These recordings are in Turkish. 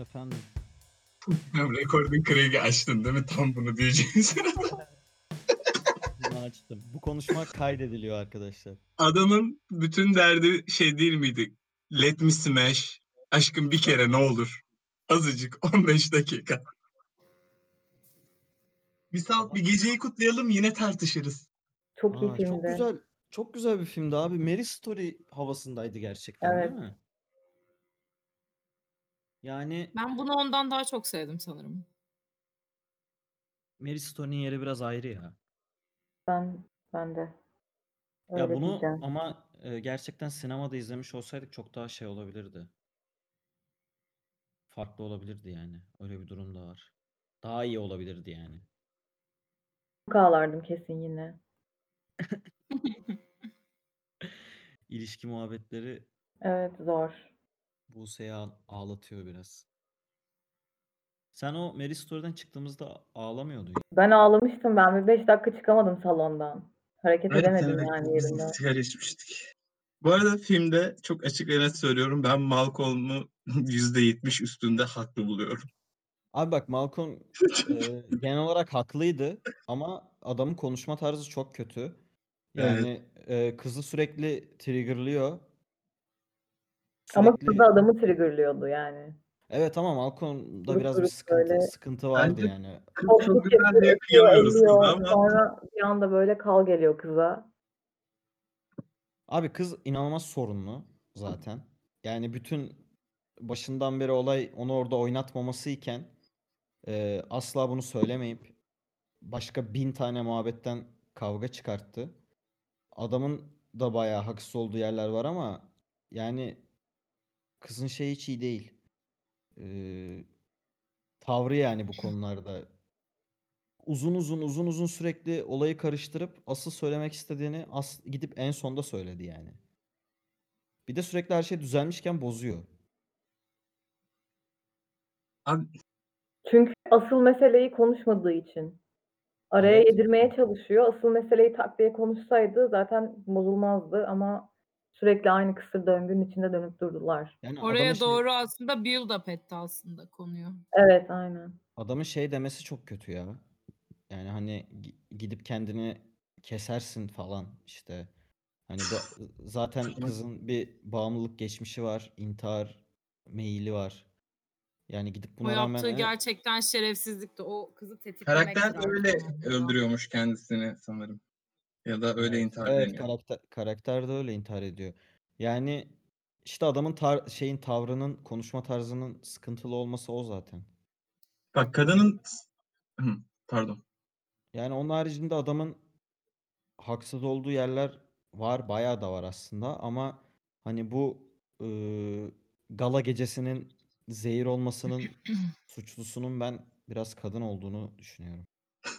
Efendim. Hem recording Craig'i açtın değil mi? Tam bunu diyeceğim sırada. Bunu açtım. Bu konuşma kaydediliyor arkadaşlar. Adamın bütün derdi şey değil miydi? Let me smash. Aşkım bir kere ne olur. Azıcık 15 dakika. Bir sal bir geceyi kutlayalım yine tartışırız. Çok iyi Aa, filmdi. çok güzel çok güzel bir filmdi abi. Mary Story havasındaydı gerçekten Evet. değil mi? Yani Ben bunu ondan daha çok sevdim sanırım. Mary Story'nin yeri biraz ayrı ya. Ben, ben de. Ya Öyle bunu diyeceğim. ama e, gerçekten sinemada izlemiş olsaydık çok daha şey olabilirdi. Farklı olabilirdi yani. Öyle bir durum da var. Daha iyi olabilirdi yani. Çok ağlardım kesin yine. İlişki muhabbetleri Evet zor. Buse'yi ağ- ağlatıyor biraz. Sen o Mary Story'den çıktığımızda ağlamıyordun. Ben ağlamıştım. Ben bir 5 dakika çıkamadım salondan. Hareket edemedim Evet, yani biz yerimden. sigara içmiştik. Bu arada filmde çok açık ve net söylüyorum. Ben Malcolm'u %70 üstünde haklı buluyorum. Abi bak Malcolm e, genel olarak haklıydı ama adamın konuşma tarzı çok kötü. Evet. Yani e, kızı sürekli triggerlıyor. Ama Sürekli kız da adamı triggerlıyordu yani. Evet ama Malcolm'da Durup biraz bir sıkıntı böyle- sıkıntı vardı Bence- yani. Çok çok güzel diye kıyamıyoruz kıza eliyor. ama Sonra bir anda böyle kal geliyor kıza. Abi kız inanılmaz sorunlu zaten. Yani bütün başından beri olay onu orada oynatmaması iken e, asla bunu söylemeyip başka bin tane muhabbetten kavga çıkarttı. Adamın da bayağı haksız olduğu yerler var ama yani kızın şeyi hiç iyi değil. Ee, tavrı yani bu konularda. Uzun uzun uzun uzun sürekli olayı karıştırıp asıl söylemek istediğini as gidip en sonda söyledi yani. Bir de sürekli her şey düzelmişken bozuyor. abi Çünkü asıl meseleyi konuşmadığı için. Araya Evet. yedirmeye çalışıyor. Asıl meseleyi tak diye konuşsaydı zaten bozulmazdı ama sürekli aynı kısır döngünün içinde dönüp durdular. Yani Oraya adamın şey- doğru aslında build up etti aslında konuyu. Evet aynen. adamın şey demesi çok kötü ya. Yani hani gi- gidip kendini kesersin falan işte. Hani bu- zaten kızın bir bağımlılık geçmişi var, intihar meyili var. Yani gidip O buna rağmen yaptığı evet, gerçekten şerefsizlikti. O kızı tetiklemek karakter lazım öyle öldürüyormuş kendisini sanırım. Ya da öyle Evet, intihar evet karakter karakter de öyle intihar ediyor. Yani işte adamın tar- şeyin tavrının, konuşma tarzının sıkıntılı olması o zaten. Bak kadının Hı, pardon. Yani onun haricinde adamın haksız olduğu yerler var, bayağı da var aslında ama hani bu ıı, gala gecesinin zehir olmasının suçlusunun ben biraz kadın olduğunu düşünüyorum.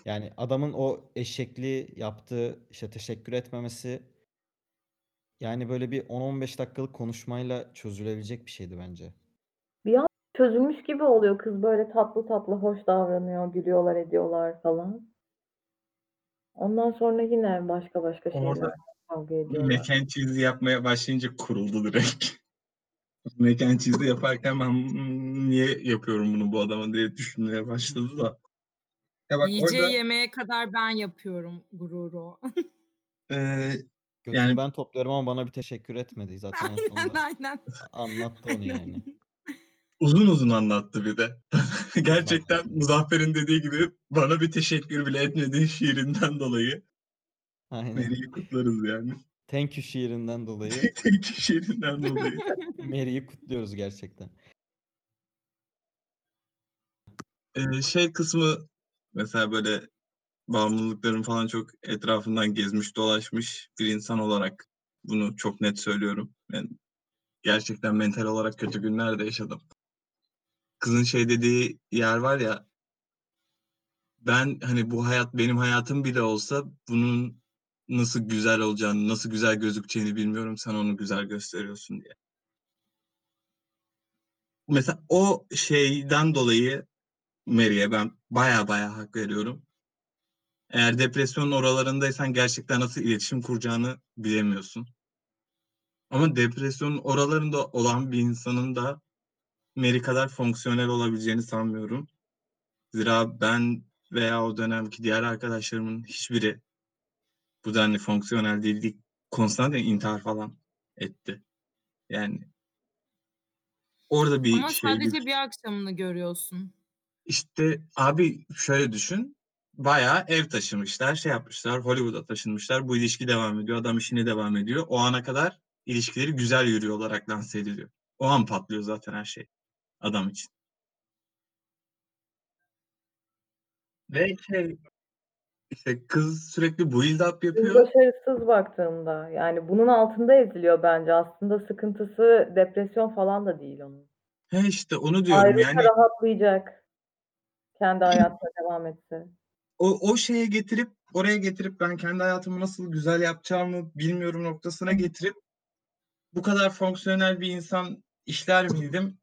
Yani adamın o eşekliği yaptığı, işte teşekkür etmemesi yani böyle bir 10-15 dakikalık konuşmayla çözülebilecek bir şeydi bence. Bir an çözülmüş gibi oluyor. Kız böyle tatlı tatlı hoş davranıyor. Gülüyorlar ediyorlar falan. Ondan sonra yine başka başka Orada şeyler kavga ediyorlar. Mac and cheese yapmaya başlayınca kuruldu direkt. Mac and cheese yaparken ben "Hmm, niye yapıyorum bunu bu adama diye düşünmeye başladı da. Ya bak Yiyeceği orada yemeğe kadar ben yapıyorum gururu. e, Götünü Yani- ben topluyorum ama bana bir teşekkür etmedi. Zaten en aynen sonunda aynen. anlattı onu yani. uzun uzun anlattı bir de. Gerçekten Muzaffer'in dediği gibi bana bir teşekkür bile etmediği şiirinden dolayı Aynen. Mary'i kutlarız yani. Thank you şiirinden dolayı Tek şiirinden dolayı. Mary'i kutluyoruz gerçekten. Ee, şey kısmı mesela böyle bağımlılıkların falan çok etrafından gezmiş dolaşmış bir insan olarak bunu çok net söylüyorum. Ben gerçekten mental olarak kötü günler de yaşadım. Kızın şey dediği yer var ya ben hani bu hayat benim hayatım bile olsa bunun nasıl güzel olacağını, nasıl güzel gözükeceğini bilmiyorum. Sen onu güzel gösteriyorsun diye. Mesela o şeyden dolayı Mary'e ben baya baya hak veriyorum. Eğer depresyonun oralarındaysan gerçekten nasıl iletişim kuracağını bilemiyorsun. Ama depresyonun oralarında olan bir insanın da Mary kadar fonksiyonel olabileceğini sanmıyorum. Zira ben veya o dönemki diğer arkadaşlarımın hiçbiri bu denli fonksiyonel değildi. Konstantin intihar falan etti. Yani orada bir Ama şey sadece bir akşamını görüyorsun. İşte abi şöyle düşün. Bayağı ev taşımışlar, şey yapmışlar, Hollywood'a taşınmışlar. Bu ilişki devam ediyor, adam işine devam ediyor. O ana kadar ilişkileri güzel yürüyor olarak lanse ediliyor. O an patlıyor zaten her şey adam için. Ve şey, işte kız sürekli build up Kız yapıyor. başarısız baktığımda. Yani bunun altında eziliyor bence. Aslında sıkıntısı depresyon falan da değil onun. He işte onu diyorum Ayrılsa yani rahatlayacak. Kendi hayatına devam etse. o, o şeye getirip oraya getirip ben kendi hayatımı nasıl güzel yapacağımı bilmiyorum noktasına getirip bu kadar fonksiyonel bir insan işler miydim?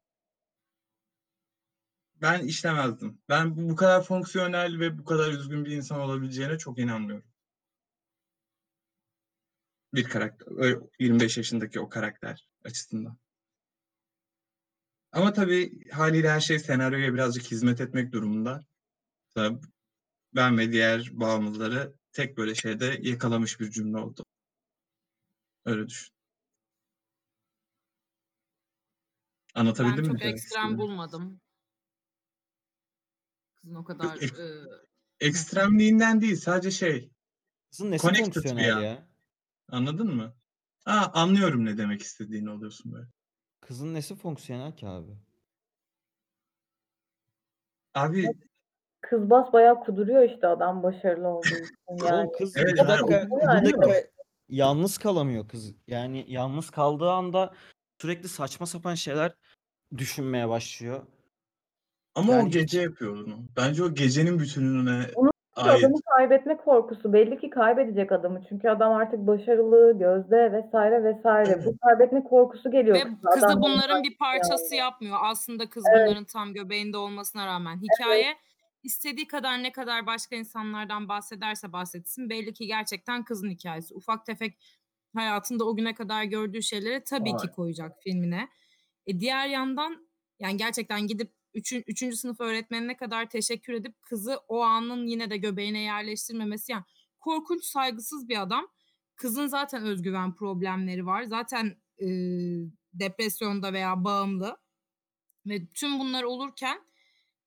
Ben işlemezdim. Ben bu kadar fonksiyonel ve bu kadar üzgün bir insan olabileceğine çok inanmıyorum. Bir karakter, öyle 25 yaşındaki o karakter açısından. Ama tabii haliyle her şey senaryoya birazcık hizmet etmek durumunda. Tabii ben ve diğer bağımlıları tek böyle şeyde yakalamış bir cümle oldu. Öyle düşün. Ben Anlatabildim mi çok demek ekstrem bulmadım. Kızın o kadar ek- e, Ekstremliğinden değil sadece şey Kızın nesi fonksiyonel ya. ya? anladın mı? Ha anlıyorum ne demek istediğini oluyorsun böyle. Kızın nesi fonksiyonel ki abi? Abi Kız bas bayağı kuduruyor işte adam başarılı olduğu için. Yani Oğlum kız Evet, iki yani dakika, o- bir yani. dakika yalnız kalamıyor kız. Yani yalnız kaldığı anda sürekli saçma sapan şeyler düşünmeye başlıyor. ama Yani o hiç- gece yapıyor onu. Bence o gecenin bütünlüğüne Onu ait. adamı kaybetme korkusu. Belli ki kaybedecek adamı. Çünkü adam artık başarılı, gözde vesaire vesaire. Bu kaybetme korkusu geliyor. ve kıza. kızı Adam bunların bir parçası yapmıyor. Aslında kız bunların tam göbeğinde olmasına rağmen. Hikaye istediği kadar ne kadar başka insanlardan bahsederse bahsetsin belli ki gerçekten kızın hikayesi. Ufak tefek hayatında o güne kadar gördüğü şeyleri tabii ki koyacak filmine. E diğer yandan yani gerçekten gidip üçün, üçüncü sınıf öğretmenine kadar teşekkür edip kızı o anın yine de göbeğine yerleştirmemesi yani korkunç saygısız bir adam. Kızın zaten özgüven problemleri var. Zaten e, depresyonda veya bağımlı ve tüm bunlar olurken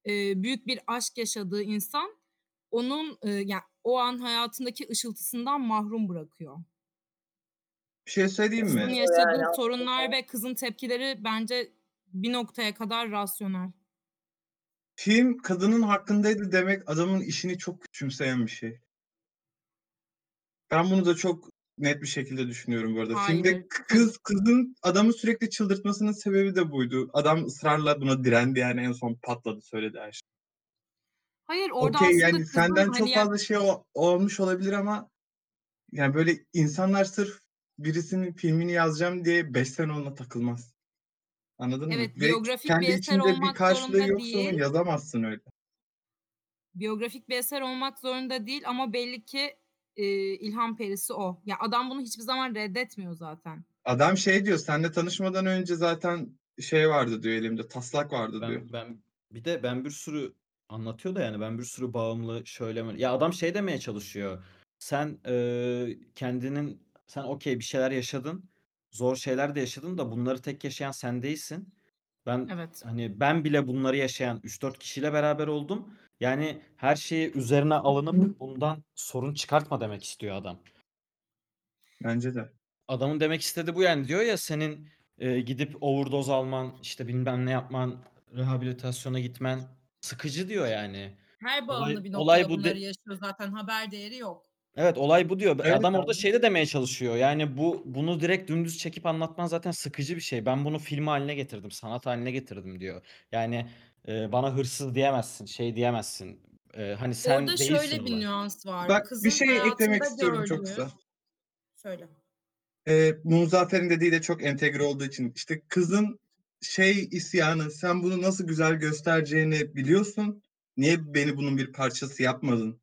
e, büyük bir aşk yaşadığı insan onun e, yani o an hayatındaki ışıltısından mahrum bırakıyor. Bir şey söyleyeyim Kızın mi? yaşadığı Yani sorunlar ve kızın tepkileri bence bir noktaya kadar rasyonel. Film kadının hakkındaydı demek adamın işini çok küçümseyen bir şey. Ben bunu da çok net bir şekilde düşünüyorum bu arada. Filmde Hayır. k- kız kızın adamı sürekli çıldırtmasının sebebi de buydu. Adam ısrarla buna direndi yani en son patladı söyledi her şey. Hayır orada Okey aslında yani kızın senden hani çok ya- fazla şey o- olmuş olabilir ama yani böyle insanlar sırf birisinin filmini yazacağım diye 5 sene ona takılmaz. Anladın Evet, mı? Ve biyografik kendi bir eser içinde bir olmak karşılığı zorunda yoksa onu değil. yazamazsın öyle. biyografik bir eser olmak zorunda değil ama belli ki e, ilham perisi o. Ya adam bunu hiçbir zaman reddetmiyor zaten. Adam şey diyor, seninle tanışmadan önce zaten şey vardı diyor elimde, taslak vardı diyor. Ben, ben bir de ben bir sürü anlatıyor da yani ben bir sürü bağımlı şöyle? Ya adam şey demeye çalışıyor. Sen eee, kendinin sen okey bir şeyler yaşadın. Zor şeyler de yaşadın da bunları tek yaşayan sen değilsin. Ben Evet. hani ben bile bunları yaşayan 3-4 kişiyle beraber oldum. Yani her şeyi üzerine alınıp bundan sorun çıkartma demek istiyor adam. Bence de. Adamın demek istediği bu yani diyor ya senin e, gidip overdose alman işte bilmem ne yapman rehabilitasyona gitmen sıkıcı diyor yani. Her bağımlı Olay- bir noktada olay bu de- bunları yaşıyor zaten haber değeri yok. Evet olay bu diyor. Evet Adam orada şey de demeye çalışıyor. Yani bu bunu direkt dümdüz çekip anlatman zaten sıkıcı bir şey. Ben bunu film haline getirdim, sanat haline getirdim diyor. Yani e, bana hırsız diyemezsin, şey diyemezsin. E, hani sen Orada değilsin şöyle bir olay. nüans var. Bak Kızın bir şey eklemek hayatında istiyorum çok gördüğü- kısa. Söyle. Ee, Muzaffer'in dediği de çok entegre olduğu için işte kızın şey isyanı sen bunu nasıl güzel göstereceğini biliyorsun. Niye beni bunun bir parçası yapmadın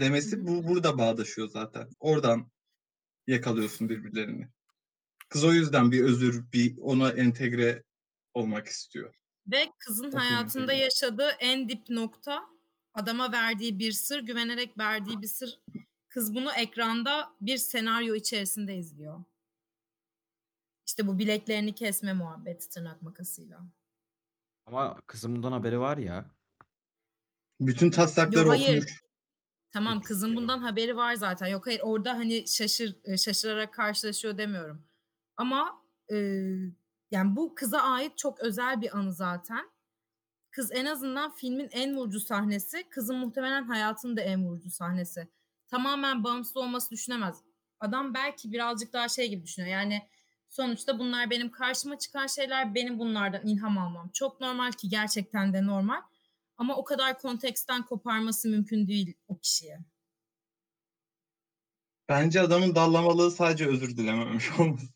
demesi bu burada bağdaşıyor zaten. Oradan yakalıyorsun birbirlerini. Kız o yüzden bir özür, bir ona entegre olmak istiyor. Ve kızın O hayatında filmi. yaşadığı en dip nokta adama verdiği bir sır, güvenerek verdiği bir sır. Kız bunu ekranda bir senaryo içerisinde izliyor. İşte bu bileklerini kesme muhabbeti tırnak makasıyla. Ama kızın bundan haberi var ya. Bütün taslakları Yo, hayır. okumuş. Tamam kızın bundan haberi var zaten. Yok hayır orada hani şaşır e, şaşırarak karşılaşıyor demiyorum. Ama e, yani bu kıza ait çok özel bir anı zaten. Kız en azından filmin en vurucu sahnesi, kızın muhtemelen hayatının da en vurucu sahnesi. Tamamen bağımsız olması düşünemez. Adam belki birazcık daha şey gibi düşünüyor. Yani sonuçta bunlar benim karşıma çıkan şeyler, benim bunlardan ilham almam. Çok normal ki gerçekten de normal. Ama o kadar konteksten koparması mümkün değil o kişiye. Bence adamın dallamalığı sadece özür dilememiş olması.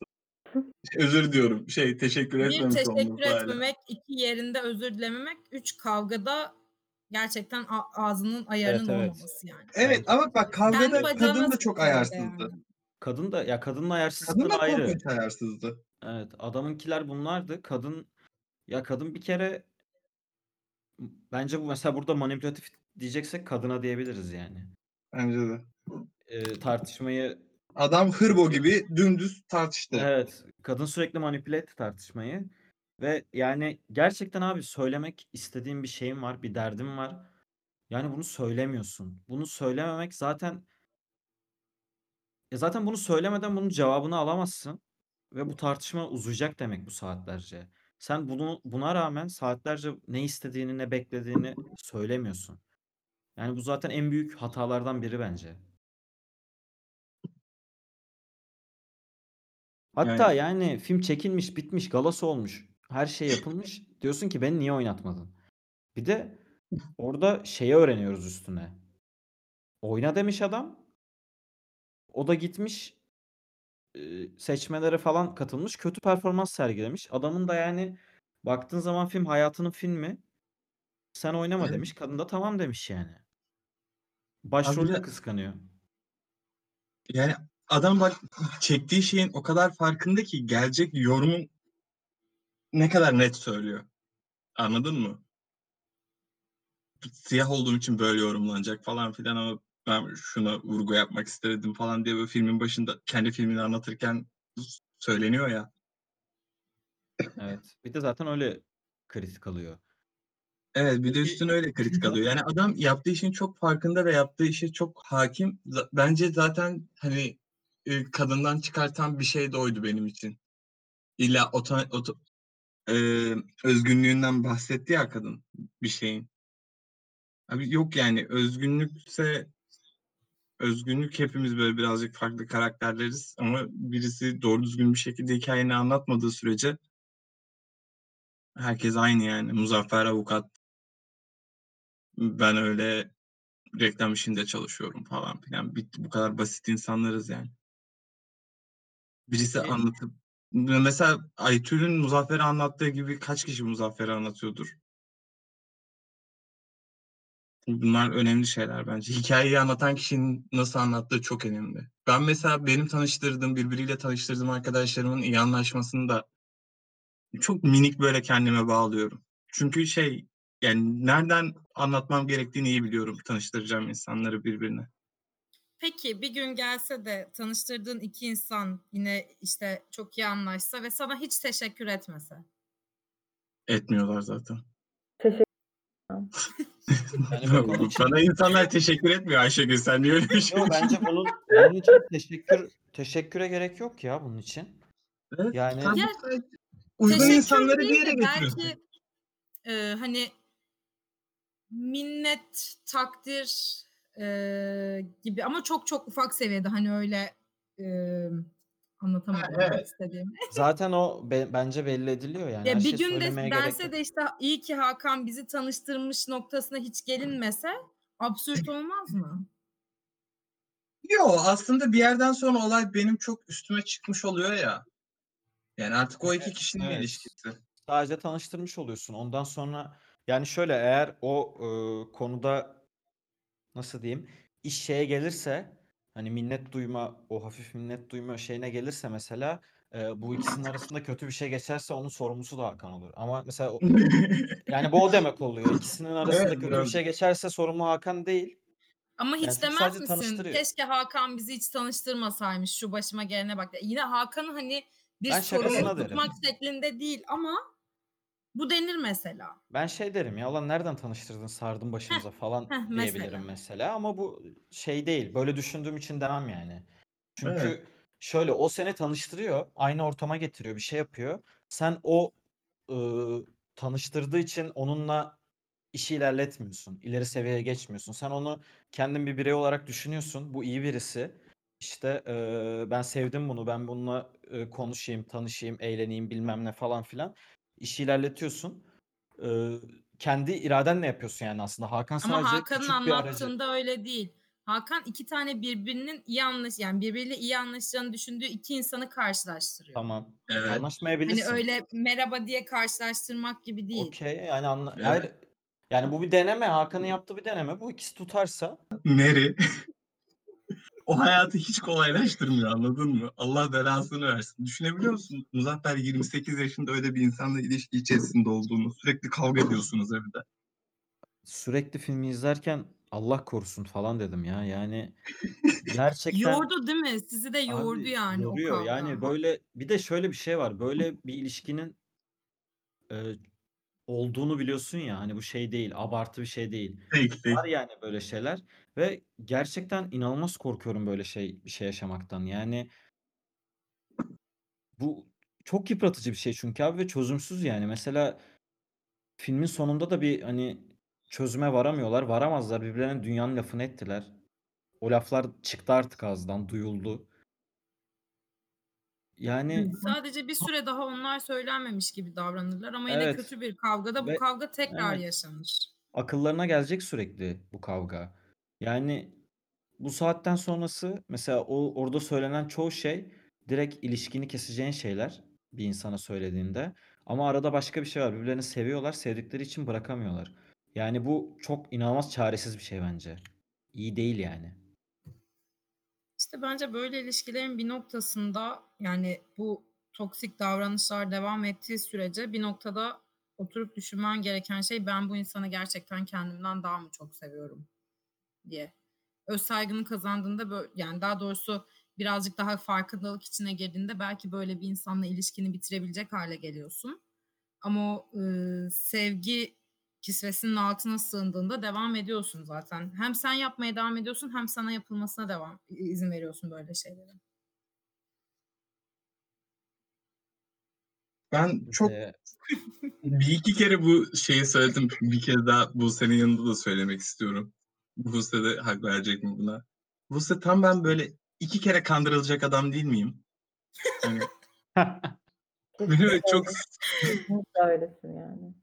özür diyorum. Şey teşekkür Bir etmemiş teşekkür olması hala. etmemek, iki yerinde özür dilememek, üç kavgada gerçekten ağzının ayarının Evet, evet. olmaması yani. Evet ama bak kavgada Kendi kadın da çok bir ayarsızdı. yani. Kadın da ya kadının ayarsızlığı Kadın da ayrı. korkunç ayarsızdı. Evet, adamınkiler bunlardı. Kadın ya kadın bir kere bence bu mesela burada manipülatif diyeceksek kadına diyebiliriz yani. Bence de. Ee, tartışmayı Adam hırbo gibi dümdüz tartıştı. evet, kadın sürekli manipüle etti tartışmayı ve yani gerçekten abi söylemek istediğin bir şeyin var, bir derdin var. Yani bunu söylemiyorsun. Bunu söylememek zaten e zaten bunu söylemeden bunun cevabını alamazsın ve bu tartışma uzayacak demek bu saatlerce. Sen bunu buna rağmen saatlerce ne istediğini ne beklediğini söylemiyorsun. Yani bu zaten en büyük hatalardan biri bence. Hatta yani film çekilmiş, bitmiş, galası olmuş. Her şey yapılmış. Diyorsun ki beni niye oynatmadın? Bir de orada şeyi öğreniyoruz üstüne. Oyna demiş adam. O da gitmiş e, seçmelere falan katılmış. Kötü performans sergilemiş. Adamın da yani baktığın zaman film hayatının filmi. Sen oynama Evet. demiş. Kadın da tamam demiş yani. De- kıskanıyor. Yani adam bak çektiği şeyin o kadar farkında ki gelecek yorumun ne kadar net söylüyor. Anladın mı? Siyah olduğum için böyle yorumlanacak falan filan ama ben şuna vurgu yapmak istedim falan diye böyle filmin başında kendi filmini anlatırken söyleniyor ya. Evet. Bir de zaten öyle kritik alıyor. Evet bir de üstüne öyle kritik alıyor. Yani adam yaptığı işin çok farkında ve yaptığı işe çok hakim. Bence zaten hani e, kadından çıkartan bir şey de oydu benim için. İlla oto, oto, e, özgünlüğünden bahsetti ya kadın bir şeyin. Abi yok yani özgünlükse özgünlük hepimiz böyle birazcık farklı karakterleriz ama birisi doğru düzgün bir şekilde hikayeni anlatmadığı sürece herkes aynı yani. Muzaffer avukat ben öyle reklam işinde çalışıyorum falan filan. Bitti bu kadar basit insanlarız yani. Birisi Peki- anlatıp mesela Aytül'ün Muzaffer'i anlattığı gibi kaç kişi Muzaffer'i anlatıyordur? Bunlar önemli şeyler bence. Hikayeyi anlatan kişinin nasıl anlattığı çok önemli. Ben mesela benim tanıştırdığım, birbiriyle tanıştırdığım arkadaşlarımın iyi anlaşmasını da çok minik böyle kendime bağlıyorum. Çünkü şey yani nereden anlatmam gerektiğini iyi biliyorum tanıştıracağım insanları birbirine. Peki bir gün gelse de tanıştırdığın iki insan yine işte çok iyi anlaşsa ve sana hiç teşekkür etmese. Etmiyorlar zaten. Yani bu konu için- Bana insanlar teşekkür etmiyor Ayşegül. Sen niye öyle bir şey bence bunun bunun için teşekkür teşekküre gerek yok ya bunun için. Evet, Yani- Ya, uygun Teşekkür insanları bir değil yere de getiriyorsun. belki e, hani minnet, takdir e, gibi ama çok çok ufak seviyede hani öyle e, anlatamadım Ha, evet. istediğimi. Zaten o be- bence belli ediliyor yani. Ya Her bir şey gün de söylemeye gerek dense yok. de işte iyi ki Hakan bizi tanıştırmış noktasına hiç gelinmese absürt olmaz mı? Yo aslında bir yerden sonra olay benim çok üstüme çıkmış oluyor ya. Yani artık o iki kişinin evet. ilişkisi. Sadece tanıştırmış oluyorsun. Ondan sonra yani şöyle eğer o e, konuda nasıl diyeyim iş şeye gelirse hani minnet duyma o hafif minnet duyma şeyine gelirse mesela e, bu ikisinin arasında kötü bir şey geçerse onun sorumlusu da Hakan olur. Ama mesela o- yani bu o demek oluyor. İkisinin arasında Evet, kötü bir şey geçerse sorumlu Hakan değil. Ama hiç Yani çünkü demez sadece misin? tanıştırıyor. Keşke Hakan bizi hiç tanıştırmasaymış şu başıma gelene bak. Yine Hakan'ı hani bir Ben şakasına sorumlu derim. tutmak şeklinde değil ama bu denir mesela. Ben şey derim ya ulan nereden tanıştırdın sardın başımıza falan heh, diyebilirim mesela. mesela. Ama bu şey değil. Böyle düşündüğüm için demem yani. Çünkü Evet. şöyle o seni tanıştırıyor. Aynı ortama getiriyor. Bir şey yapıyor. Sen o ıı, tanıştırdığı için onunla işi ilerletmiyorsun. İleri seviyeye geçmiyorsun. Sen onu kendin bir birey olarak düşünüyorsun. Bu iyi birisi. İşte eee, ben sevdim bunu. Ben bununla eee, konuşayım, tanışayım, eğleneyim bilmem ne falan filan. İşi ilerletiyorsun. Eee, kendi iradenle yapıyorsun yani aslında. Hakan Ama sadece Hakan'ın küçük bir aracı. anlattığında öyle değil. Hakan iki tane birbirinin iyi anlaş yani birbiriyle iyi anlaşacağını düşündüğü iki insanı karşılaştırıyor. Tamam. Evet. Hani Anlaşmayabilirsin. öyle merhaba diye karşılaştırmak gibi değil. Okey yani anla Evet. hayır. Yani bu bir deneme. Hakan'ın yaptığı bir deneme. Bu ikisi tutarsa Mary o hayatı hiç kolaylaştırmıyor anladın mı? Allah belasını versin. Düşünebiliyor musun? Muzaffer 28 yaşında öyle bir insanla ilişki içerisinde olduğunu. Sürekli kavga ediyorsunuz evde. sürekli filmi izlerken Allah korusun falan dedim ya. Yani gerçekten Yordu değil mi? Sizi de yordu Abi, yani yoruyor. o kavga. Yani böyle bir de şöyle bir şey var. Böyle bir ilişkinin e, olduğunu biliyorsun ya. Hani bu şey değil, abartı bir şey değil. Fake değil. Var yani böyle şeyler ve gerçekten inanılmaz korkuyorum böyle şey bir şey yaşamaktan. Yani bu çok yıpratıcı bir şey çünkü abi ve çözümsüz yani. Mesela filmin sonunda da bir hani çözüme varamıyorlar. Varamazlar. Birbirlerine dünyanın lafını ettiler. O laflar çıktı artık ağızdan, duyuldu. Yani Sadece bir süre daha onlar söylenmemiş gibi davranırlar ama yine Evet. kötü bir kavgada bu Ve- kavga tekrar evet. yaşanır. akıllarına gelecek sürekli bu kavga. Yani bu saatten sonrası mesela o orada söylenen çoğu şey direkt ilişkini keseceğin şeyler bir insana söylediğinde. Ama arada başka bir şey var. Birbirlerini seviyorlar, sevdikleri için bırakamıyorlar. Yani bu çok inanılmaz çaresiz bir şey bence. İyi değil yani. İşte bence böyle ilişkilerin bir noktasında yani bu toksik davranışlar devam ettiği sürece bir noktada oturup düşünmen gereken şey ben bu insanı gerçekten kendimden daha mı çok seviyorum diye. Öz saygını kazandığında böyle, yani daha doğrusu birazcık daha farkındalık içine girdiğinde belki böyle bir insanla ilişkini bitirebilecek hale geliyorsun. Ama o e, sevgi kisvesinin altına sığındığında devam ediyorsun zaten. Hem sen yapmaya devam ediyorsun hem sana yapılmasına devam izin veriyorsun böyle şeylere. Ben çok bir iki kere bu şeyi söyledim. Bir kez daha Buse'nin yanında da söylemek istiyorum. Buse de hak verecek mi buna? Buse tam ben böyle iki kere kandırılacak adam değil miyim? Hani beni böyle çok öylesin yani.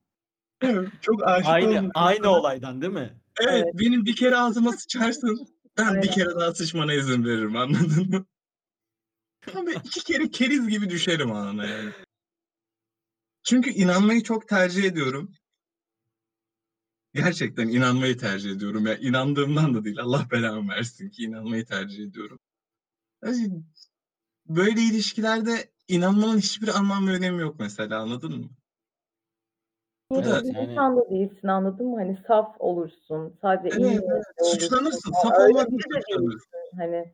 çok aşık aynı oldum. aynı olaydan değil mi? Evet, Evet. benim bir kere ağzıma sıçarsın. Ben bir Aynen. kere daha sıçmana izin veririm anladın mı? Ben böyle iki kere keriz gibi düşerim anına yani. Çünkü inanmayı çok tercih ediyorum. Gerçekten inanmayı tercih ediyorum. Ya inandığımdan da değil. Allah belamı versin ki inanmayı tercih ediyorum. Yani böyle ilişkilerde inanmanın hiçbir anlam ve önemi yok mesela anladın mı? Bu da Niyetli yani- insan da değilsin anladın mı? Hani saf olursun. Sadece iyi Evet, olursun. suçlanırsın. Aa, Saf olmak biri de suçlanır. değilsin. Hani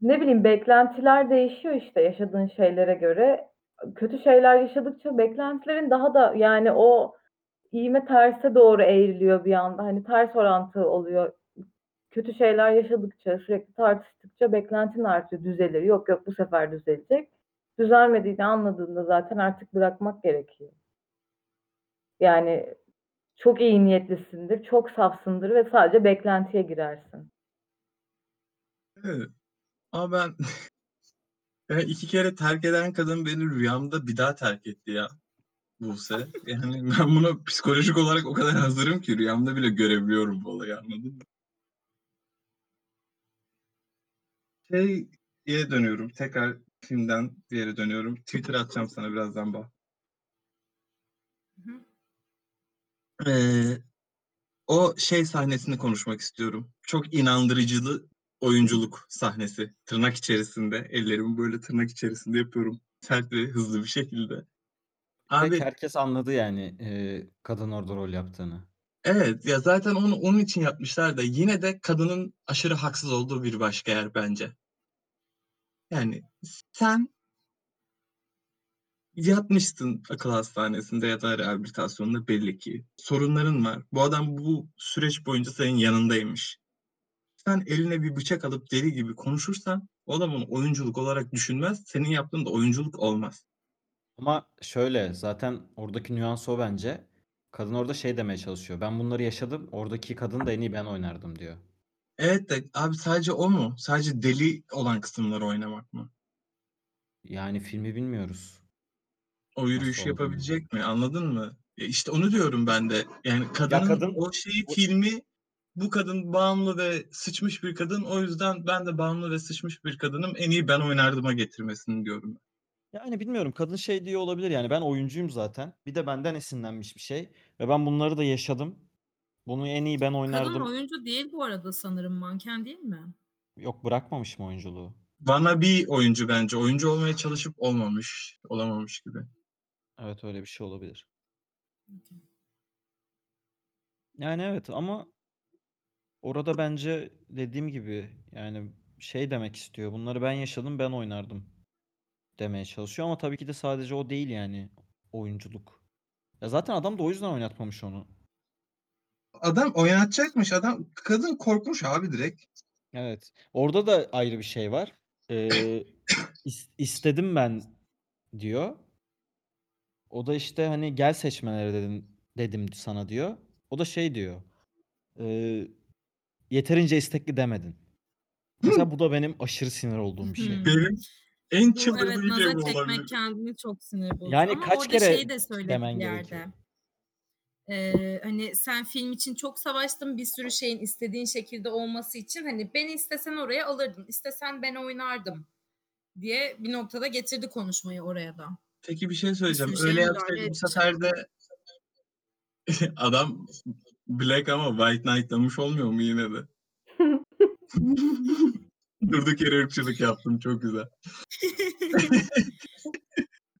ne bileyim beklentiler değişiyor işte yaşadığın şeylere göre. Kötü şeyler yaşadıkça beklentilerin daha da yani o iğme terse doğru eğriliyor bir anda. Hani ters orantı oluyor. Kötü şeyler yaşadıkça, sürekli tartıştıkça beklentin artıyor, düzelir. Yok yok bu sefer düzelecek. Düzelmediğini anladığında zaten artık bırakmak gerekiyor. Yani çok iyi niyetlisindir, çok safsındır ve sadece beklentiye girersin. Evet. Ama ben ya iki kere terk eden kadın beni rüyamda bir daha terk etti ya. Buse. Yani ben buna psikolojik olarak o kadar hazırım ki rüyamda bile görebiliyorum bu olayı anladın mı? Şeye dönüyorum. Tekrar filmden bir yere dönüyorum. Twitter atacağım sana birazdan bak. Hı hı. Ee, o şey sahnesini konuşmak istiyorum. Çok inandırıcılı oyunculuk sahnesi. Tırnak içerisinde. Ellerimi böyle tırnak içerisinde yapıyorum. Sert ve hızlı bir şekilde. Direkt Abi herkes anladı yani e, kadın orada rol yaptığını. evet ya zaten onu onun için yapmışlar da yine de kadının aşırı haksız olduğu bir başka yer bence. Yani sen yatmışsın akıl hastanesinde ya da rehabilitasyonda belli ki. Sorunların var. Bu adam bu süreç boyunca senin yanındaymış. Sen eline bir bıçak alıp deli gibi konuşursan o adam onu oyunculuk olarak düşünmez. Senin yaptığın da oyunculuk olmaz. Ama şöyle zaten oradaki nüans o bence. Kadın orada şey demeye çalışıyor. Ben bunları yaşadım. Oradaki kadın da en iyi ben oynardım diyor. Evet de abi sadece o mu? Sadece deli olan kısımları oynamak mı? Yani filmi bilmiyoruz. O yürüyüşü olduğunu. yapabilecek mi? Anladın mı? Ya işte onu diyorum ben de. Yani kadının kadın- o şeyi o- filmi bu kadın bağımlı ve sıçmış bir kadın. O yüzden ben de bağımlı ve sıçmış bir kadınım. En iyi ben oynardıma getirmesini diyorum. Yani bilmiyorum kadın şey diyor olabilir yani ben oyuncuyum zaten. Bir de benden esinlenmiş bir şey. Ve ben bunları da yaşadım. Bunu en iyi ben Kadın oynardım. oyuncu değil bu arada sanırım manken değil mi? Yok bırakmamış mı oyunculuğu? Bana bir oyuncu bence. Oyuncu olmaya çalışıp olmamış. Olamamış gibi. Evet öyle bir şey olabilir. Yani evet ama orada bence dediğim gibi yani şey demek istiyor. Bunları ben yaşadım ben oynardım demeye çalışıyor ama tabii ki de sadece o değil yani oyunculuk. Ya zaten adam da o yüzden oynatmamış onu. Adam oynatacakmış. Adam kadın korkmuş abi direkt. Evet. Orada da ayrı bir şey var. Ee, is- istedim ben diyor. O da işte hani gel seçmelere dedim dedim sana diyor. O da şey diyor. "Ee, yeterince istekli demedin. Mesela bu da benim aşırı sinir olduğum bir şey. Benim en Bu çıldırdığım evet şey nazar bu çekmek olabilir. kendini çok sinir bozucu. Yani Ama kaç orada kere şeyi de söyledi demen bir gerekiyor? yerde. Ee, hani sen film için çok savaştın bir sürü şeyin istediğin şekilde olması için hani beni istesen oraya alırdın istesen ben oynardım diye bir noktada getirdi konuşmayı oraya da. Peki bir şey söyleyeceğim. Öyle şey yapsaydı müdahale bu sefer de adam Black ama White Knight'lamış olmuyor mu yine de? Durduk yere ırkçılık yaptım çok güzel.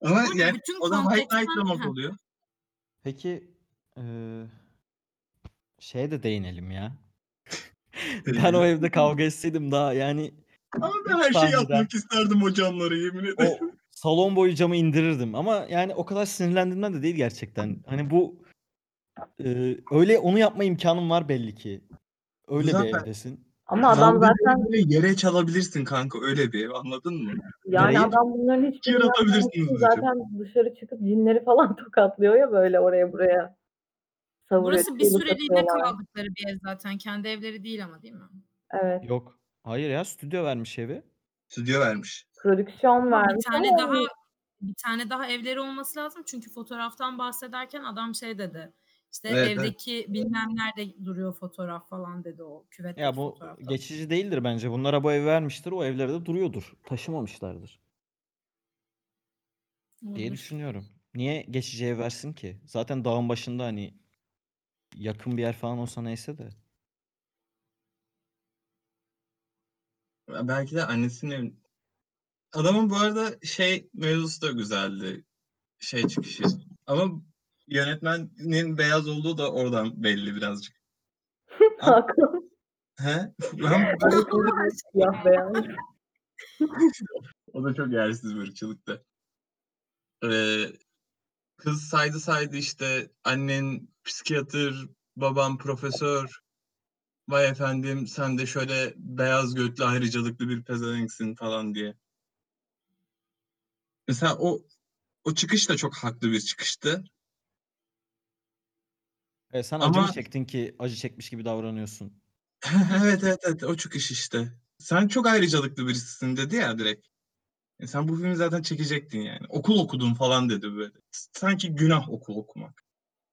Ama arada yani bütün o da White konteksten- Knight'lamak Heh. oluyor. Peki eee şeye de değinelim ya. Ben o evde kavga etseydim daha yani Ama ben her şeyi sahneden- atmak isterdim o camlara yemin o ederim. salon boyu camı indirirdim ama yani o kadar sinirlendiğimden de değil gerçekten. Hani bu eee, öyle onu yapma imkanım var belli ki. Öyle bir Zaten- evdesin. Ama adam zaten böyle yere çalabilirsin kanka öyle bir ev anladın mı? yani Nereyi? adam bunların hiçbirini Yere yapmamak atabilirsiniz için hocam. zaten dışarı çıkıp cinleri falan tokatlıyor ya böyle oraya buraya. Savuruyor, Burası bir süreliğine atıyorlar. kaldıkları bir ev zaten. Kendi evleri değil ama değil mi? Evet. Yok. Hayır ya stüdyo vermiş evi. Stüdyo vermiş. Prodüksiyon Bir vermiş tane ama daha bir tane daha evleri olması lazım. Çünkü fotoğraftan bahsederken adam şey dedi. İşte Evet, evet. evdeki bilmem nerede duruyor fotoğraf falan dedi o küvetteki Ya bu fotoğrafta. geçici değildir bence. Bunlara bu ev vermiştir. O evlerde de duruyordur. Taşımamışlardır diye Olabilir. düşünüyorum. Niye geçici ev versin ki? Zaten dağın başında hani yakın bir yer falan olsa neyse de. Belki de annesinin Adamın bu arada şey mevzusu da güzeldi. Şey çıkışı. Ama yönetmenin beyaz olduğu da oradan belli birazcık. Hakan He? Ben siyah beyaz. o da çok yersiz bir ırkçılıktı. Ee, kız saydı saydı işte annen psikiyatr, babam profesör. Vay efendim sen de şöyle beyaz götlü ayrıcalıklı bir pezevenksin falan diye. Mesela o o çıkış da çok haklı bir çıkıştı. E, sen acı mı Ama- çektin ki acı çekmiş gibi davranıyorsun? evet evet evet o çıkış işte. Sen çok ayrıcalıklı birisisin dedi ya direkt. E sen bu filmi zaten çekecektin yani. Okul okudun falan dedi böyle. Sanki günah okul okumak.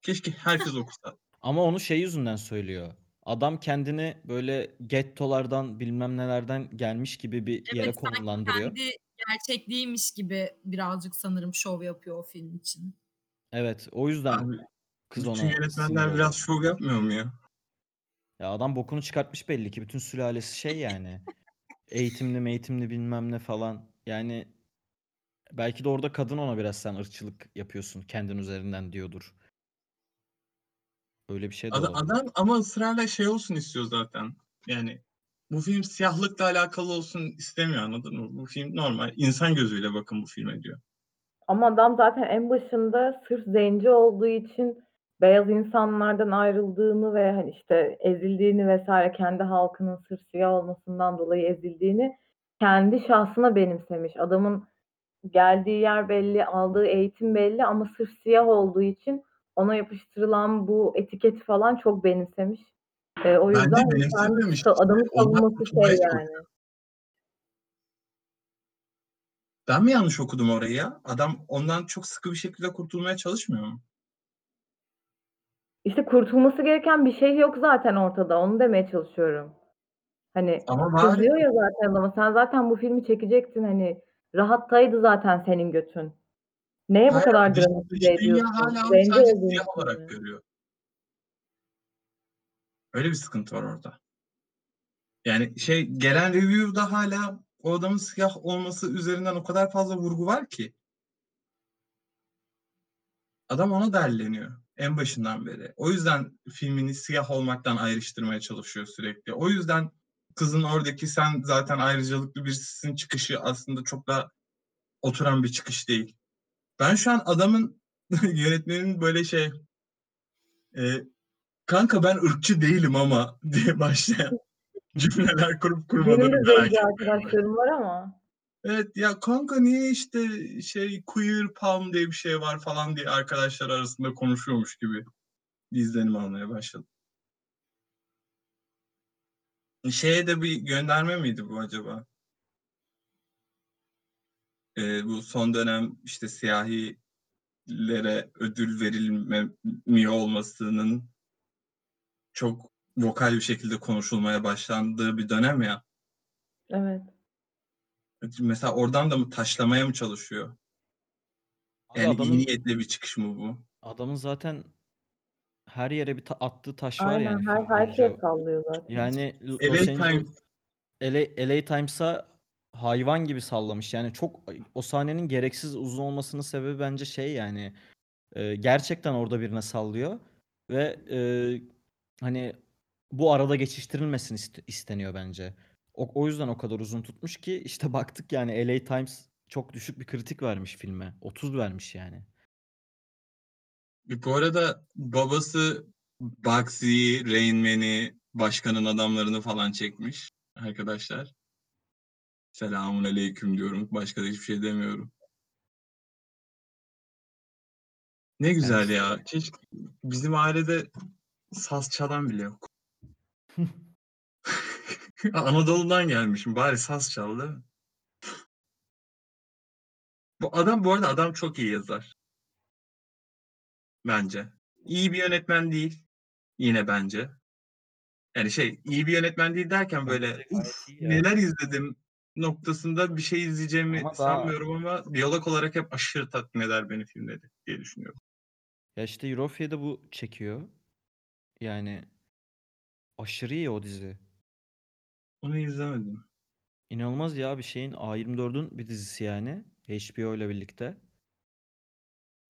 Keşke herkes okusa. Ama onu şey yüzünden söylüyor. Adam kendini böyle gettolardan bilmem nelerden gelmiş gibi bir yere Evet, sanki konumlandırıyor. Kendi gerçekliğiymiş gibi birazcık sanırım şov yapıyor o film için. Evet, o yüzden Abi, kız Bütün ona sinir yönetmenler oluyor. biraz şov yapmıyor mu ya? Ya adam bokunu çıkartmış belli ki. Bütün sülalesi şey yani. Eğitimli meğitimli bilmem ne falan. Yani belki de orada kadın ona biraz sen ırkçılık yapıyorsun kendin üzerinden diyordur. Öyle bir şey de Ada- olabilir. adam ama ısrarla şey olsun istiyor zaten. Yani bu film siyahlıkla alakalı olsun istemiyor anladın mı? Bu film normal. insan gözüyle bakın bu filme diyor. Ama adam zaten en başında sırf zenci olduğu için beyaz insanlardan ayrıldığını ve hani işte ezildiğini vesaire kendi halkının sırf siyah olmasından dolayı ezildiğini kendi şahsına benimsemiş. Adamın geldiği yer belli, aldığı eğitim belli ama sırf siyah olduğu için ona yapıştırılan bu etiketi falan çok benimsemiş. Ee, o Bence yüzden kendi benimsememiş. adamın savunması şey çalışıyor. yani. Ben mi yanlış okudum orayı ya? Adam ondan çok sıkı bir şekilde kurtulmaya çalışmıyor mu? İşte kurtulması gereken bir şey yok zaten ortada. Onu demeye çalışıyorum. Hani Ama kızıyor ya zaten adama. Sen zaten bu filmi çekecektin hani. Rahattaydı zaten senin götün. Neye bu Hayır, kadar dış, dramatize dış dünya ediyorsun? hala onu Zenci sadece olduğun siyah için olarak görüyor. Öyle bir sıkıntı var orada. Yani şey gelen review'da hala o adamın siyah olması üzerinden o kadar fazla vurgu var ki. Adam ona derleniyor en başından beri. O yüzden filmini siyah olmaktan ayrıştırmaya çalışıyor sürekli. O yüzden kızın oradaki sen zaten ayrıcalıklı birisisin çıkışı aslında çok da oturan bir çıkış değil. Ben şu an adamın yönetmenin böyle şey e, kanka ben ırkçı değilim ama diye başlayan cümleler kurup de merak ediyorum. arkadaşlarım var ama. Evet ya kanka niye işte şey queer palm diye bir şey var falan diye arkadaşlar arasında konuşuyormuş gibi izlenim almaya başladım. Şeye de bir gönderme miydi bu acaba? Ee, bu son dönem işte siyahilere ödül verilmemiyor olmasının çok vokal bir şekilde konuşulmaya başlandığı bir dönem ya. Evet. Mesela oradan da mı taşlamaya mı çalışıyor? Abi Yani iyi adamın niyetli bir çıkış mı bu? adamın zaten her yere bir ta- attığı taş var Aynen yani her film boyunca. herkes sallıyor zaten. Yani L- LA Los Angeles Times LA, LA Times'a hayvan gibi sallamış. Yani çok o sahnenin gereksiz uzun olmasının sebebi bence şey yani e, gerçekten orada birine sallıyor ve e, hani bu arada geçiştirilmesin iste- isteniyor bence. O, o yüzden o kadar uzun tutmuş ki işte baktık yani LA Times çok düşük bir kritik vermiş filme. 30 vermiş yani. Bu arada babası Bugsy, Rain Man'i, başkanın adamlarını falan çekmiş arkadaşlar. Selamun aleyküm diyorum. Başka da hiçbir şey demiyorum. Ne güzel Kendisi ya. Keşke bizim ailede saz çalan bile yok. Anadolu'dan gelmişim. Bari saz çal değil mi? Bu adam bu arada adam çok iyi yazar. Bence. İyi bir yönetmen değil. Yine bence. Yani şey iyi bir yönetmen değil derken böyle uf neler izledim noktasında bir şey izleyeceğimi Ama daha sanmıyorum ama diyalog olarak hep aşırı tatmin eder beni filmleri diye düşünüyorum. ya işte Eurofia'da bu çekiyor. Yani aşırı iyi o dizi. Onu izlemedim. İnanılmaz ya bir şeyin A24'ün bir dizisi yani. HBO ile birlikte.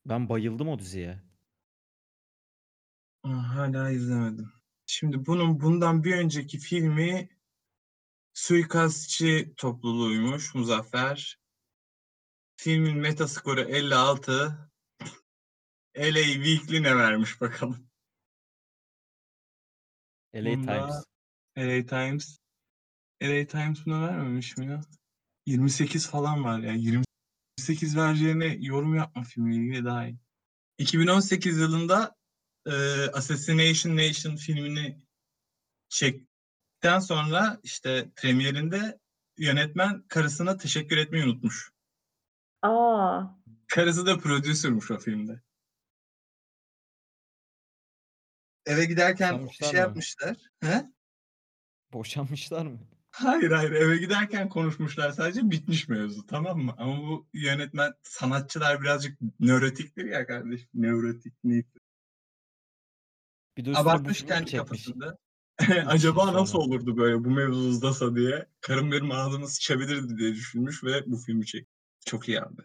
Ben bayıldım o diziye. Aa, Hala izlemedim. Şimdi bunun bundan bir önceki filmi Suikastçı topluluğuymuş Muzaffer. Filmin metaskoru 56. LA Weekly ne vermiş bakalım. LA Bunda Times. LA Times. LA Times buna vermemiş mi ya? 28 falan var ya. 28 vereceğine yorum yapma filmle ilgili daha iyi. 2018 yılında e, Assassination Nation filmini çektikten sonra işte premierinde yönetmen karısına teşekkür etmeyi unutmuş. Aa, Karısı da prodüsörmüş o filmde. Eve giderken Boşanmışlar şey mı? yapmışlar. He? Boşanmışlar mı? Hayır hayır eve giderken konuşmuşlar sadece bitmiş mevzu tamam mı? Ama bu yönetmen sanatçılar birazcık nörotiktir ya kardeşim. Nörotik neyse. Bir de üstüne Abartmış kendi çekmiş? kafasında. Acaba nasıl sonra. olurdu böyle bu mevzu uzasa diye. Karım benim ağzıma sıçabilirdi diye düşünmüş ve bu filmi çekti. Çok iyi abi.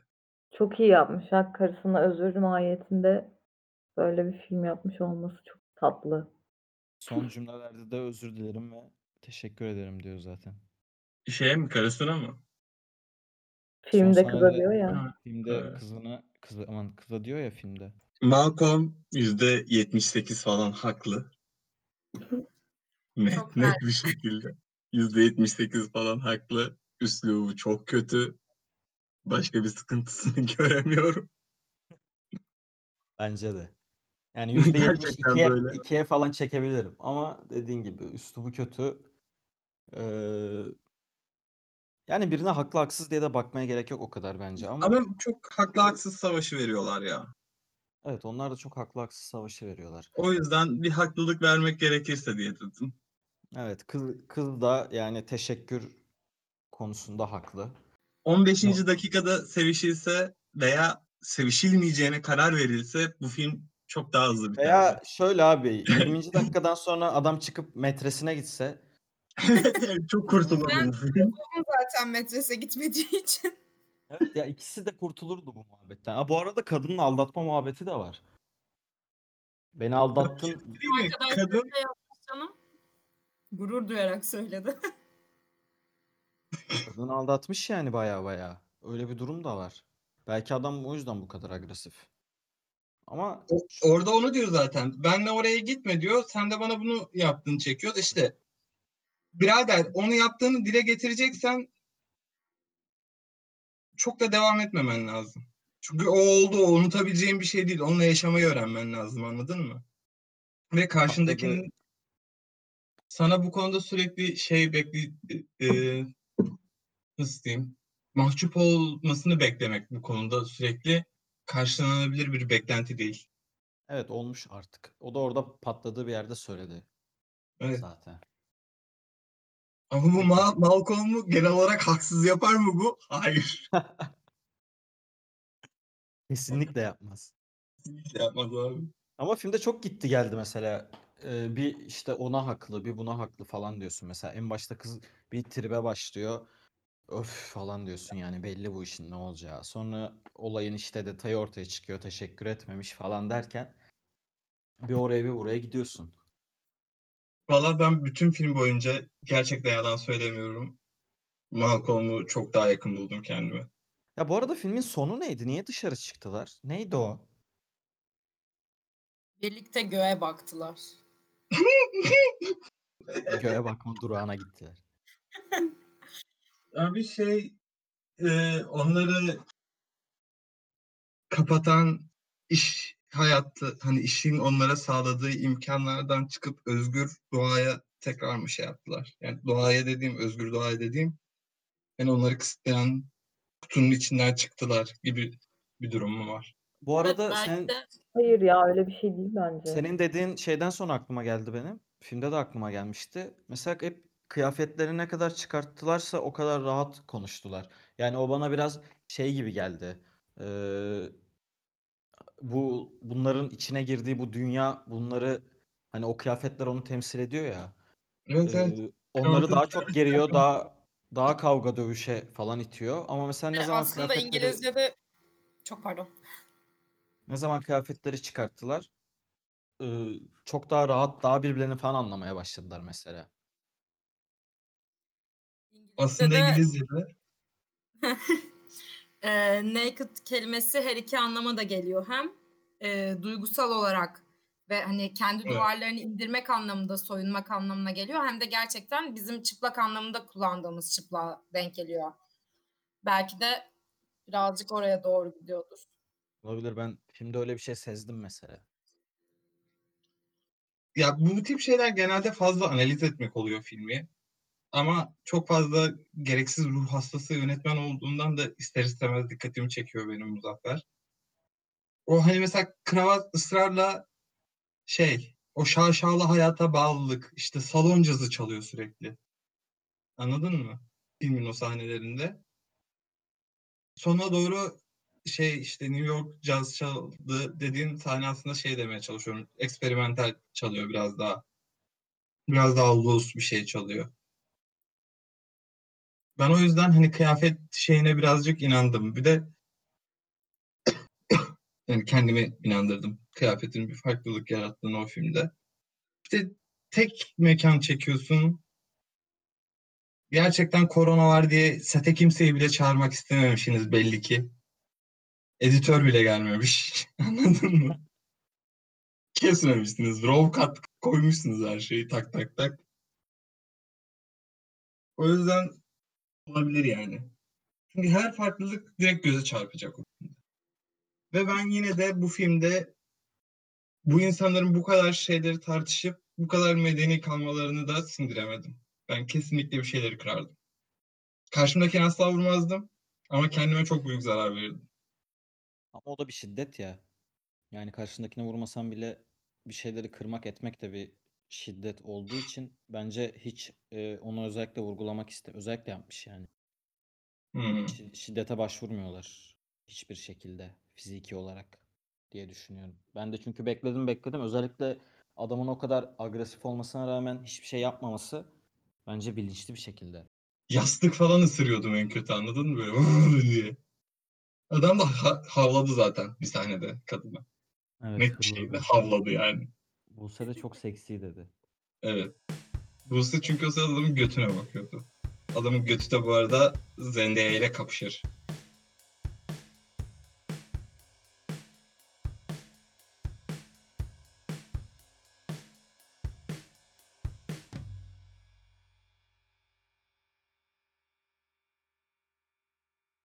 Çok iyi yapmış. Hak karısına özür mahiyetinde böyle bir film yapmış olması çok tatlı. Son cümlelerde de özür dilerim ve teşekkür ederim diyor zaten. Şeye mi karısına mı? Filmde Son kıza sahnede- diyor ya. Ha, Filmde Evet. kızına kızı aman kıza diyor ya filmde. Malcolm %78 falan haklı. Net, Çok net bir şekilde. %78 falan haklı. Üslubu çok kötü. Başka bir sıkıntısını göremiyorum. Bence de. Yani Gerçekten %72'ye böyle. 2'ye falan çekebilirim. Ama dediğin gibi üslubu kötü. Ee, yani birine haklı haksız diye de bakmaya gerek yok o kadar bence ama, Ama çok haklı haksız savaşı veriyorlar ya. evet onlar da çok haklı haksız savaşı veriyorlar. O yüzden bir haklılık vermek gerekirse diye dedim. Evet kız, kız da yani teşekkür konusunda haklı. 15. No. dakikada sevişilse veya sevişilmeyeceğine karar verilse bu film çok daha hızlı biterdi. Veya şöyle abi 20. dakikadan sonra adam çıkıp metresine gitse çok kurtulurdu bu film. Onun zaten metrese gitmediği için. evet ya ikisi de kurtulurdu bu muhabbetten. Ha, bu arada kadının aldatma muhabbeti de var. Beni aldattın Değil mi? Kadın yapmış canım. Gurur duyarak söyledi. Kadını aldatmış yani baya baya. Öyle bir durum da var. Belki adam o yüzden bu kadar agresif. Ama orada onu diyor zaten. Benle oraya gitme diyor. Sen de bana bunu yaptın çekiyor. İşte birader onu yaptığını dile getireceksen çok da devam etmemen lazım. Çünkü o oldu. O unutabileceğin bir şey değil. Onunla yaşamayı öğrenmen lazım. Anladın mı? Ve karşındakinin sana bu konuda sürekli şey bekli e, nasıl diyeyim mahcup olmasını beklemek bu konuda sürekli karşılanabilir bir beklenti değil. evet olmuş artık. O da orada patladığı bir yerde söyledi Evet. zaten. Ama bu Ma- Malcolm'u genel olarak haksız yapar mı bu? Hayır. Kesinlikle yapmaz. Kesinlikle yapmaz abi. Ama filmde çok gitti geldi mesela. Ee, bir işte ona haklı, bir buna haklı falan diyorsun. Mesela en başta kız bir tribe başlıyor. Öf falan diyorsun yani belli bu işin ne olacağı. Sonra olayın işte detayı ortaya çıkıyor. Teşekkür etmemiş falan derken bir oraya bir buraya gidiyorsun. Valla ben bütün film boyunca gerçekten yalan söylemiyorum. Malcolm'u çok daha yakın buldum kendime. Ya bu arada filmin sonu neydi? Niye dışarı çıktılar? Neydi o? Birlikte göğe baktılar. Göğe bakma durağına gittiler. Abi şey e, onları kapatan iş hayatı hani işin onlara sağladığı imkanlardan çıkıp özgür doğaya tekrar mı şey yaptılar? Yani doğaya dediğim özgür doğaya dediğim yani onları kısıtlayan kutunun içinden çıktılar gibi bir durum mu var? Bu arada Evet, sen Hayır ya öyle bir şey değil bence. senin dediğin şeyden sonra aklıma geldi benim. Filmde de aklıma gelmişti. Mesela hep kıyafetleri ne kadar çıkarttılarsa o kadar rahat konuştular. Yani o bana biraz şey gibi geldi. Ee, bu bunların içine girdiği bu dünya bunları hani o kıyafetler onu temsil ediyor ya. Evet evet. Ee, onları daha çok geriyor, daha daha kavga dövüşe falan itiyor. Ama mesela ne zaman aslında kıyafetleri İngilizce'de çok pardon. ne zaman kıyafetleri çıkarttılar, ee, çok daha rahat, daha birbirlerini falan anlamaya başladılar mesela. Aslında İngilizce'de İngilizce'de e, naked kelimesi her iki anlama da geliyor. Hem e, duygusal olarak ve hani kendi Evet. duvarlarını indirmek anlamında, soyunmak anlamına geliyor. Hem de gerçekten bizim çıplak anlamında kullandığımız çıplığa denk geliyor. Belki de birazcık oraya doğru gidiyordur. Olabilir ben filmde öyle bir şey sezdim mesela. ya bu tip şeyler genelde fazla analiz etmek oluyor filmi. Ama çok fazla gereksiz ruh hastası yönetmen olduğundan da ister istemez dikkatimi çekiyor benim Muzaffer. O hani mesela kravat ısrarla şey, o şaşalı hayata bağlılık, işte salon cazı çalıyor sürekli. Anladın mı? Filmin o sahnelerinde. Sona doğru şey işte New York caz çaldı dediğin sahne aslında şey demeye çalışıyorum. Eksperimental çalıyor biraz daha. biraz daha loose bir şey çalıyor. Ben o yüzden hani kıyafet şeyine birazcık inandım. Bir de yani kendimi inandırdım. Kıyafetin bir farklılık yarattığını o filmde. Bir de tek mekan çekiyorsun. Gerçekten korona var diye sete kimseyi bile çağırmak istememişsiniz belli ki. Editör bile gelmemiş. Anladın mı? Kesmemişsiniz. Raw cut koymuşsunuz her şeyi tak tak tak. O yüzden olabilir yani. Çünkü her farklılık direkt göze çarpacak o filmde. Ve ben yine de bu filmde bu insanların bu kadar şeyleri tartışıp bu kadar medeni kalmalarını da sindiremedim. Ben kesinlikle bir şeyleri kırardım. Karşımdakini asla vurmazdım ama kendime çok büyük zarar verirdim. Ama o da bir şiddet ya. Yani karşındakine vurmasan bile bir şeyleri kırmak etmek de bir şiddet olduğu için bence hiç e, onu özellikle vurgulamak iste özellikle yapmış yani. Hmm. Şi- Şiddete başvurmuyorlar hiçbir şekilde fiziki olarak diye düşünüyorum. Ben de çünkü bekledim bekledim. Özellikle adamın o kadar agresif olmasına rağmen hiçbir şey yapmaması bence bilinçli bir şekilde. Yastık falan ısırıyordum en kötü anladın mı böyle diye. Adam da ha- havladı zaten bir sahnede kadına. Evet, Net bir şekilde havladı yani. Buse de çok seksi dedi. Evet. Buse çünkü o sırada adamın götüne bakıyordu. Adamın götü de bu arada Zendaya ile kapışır.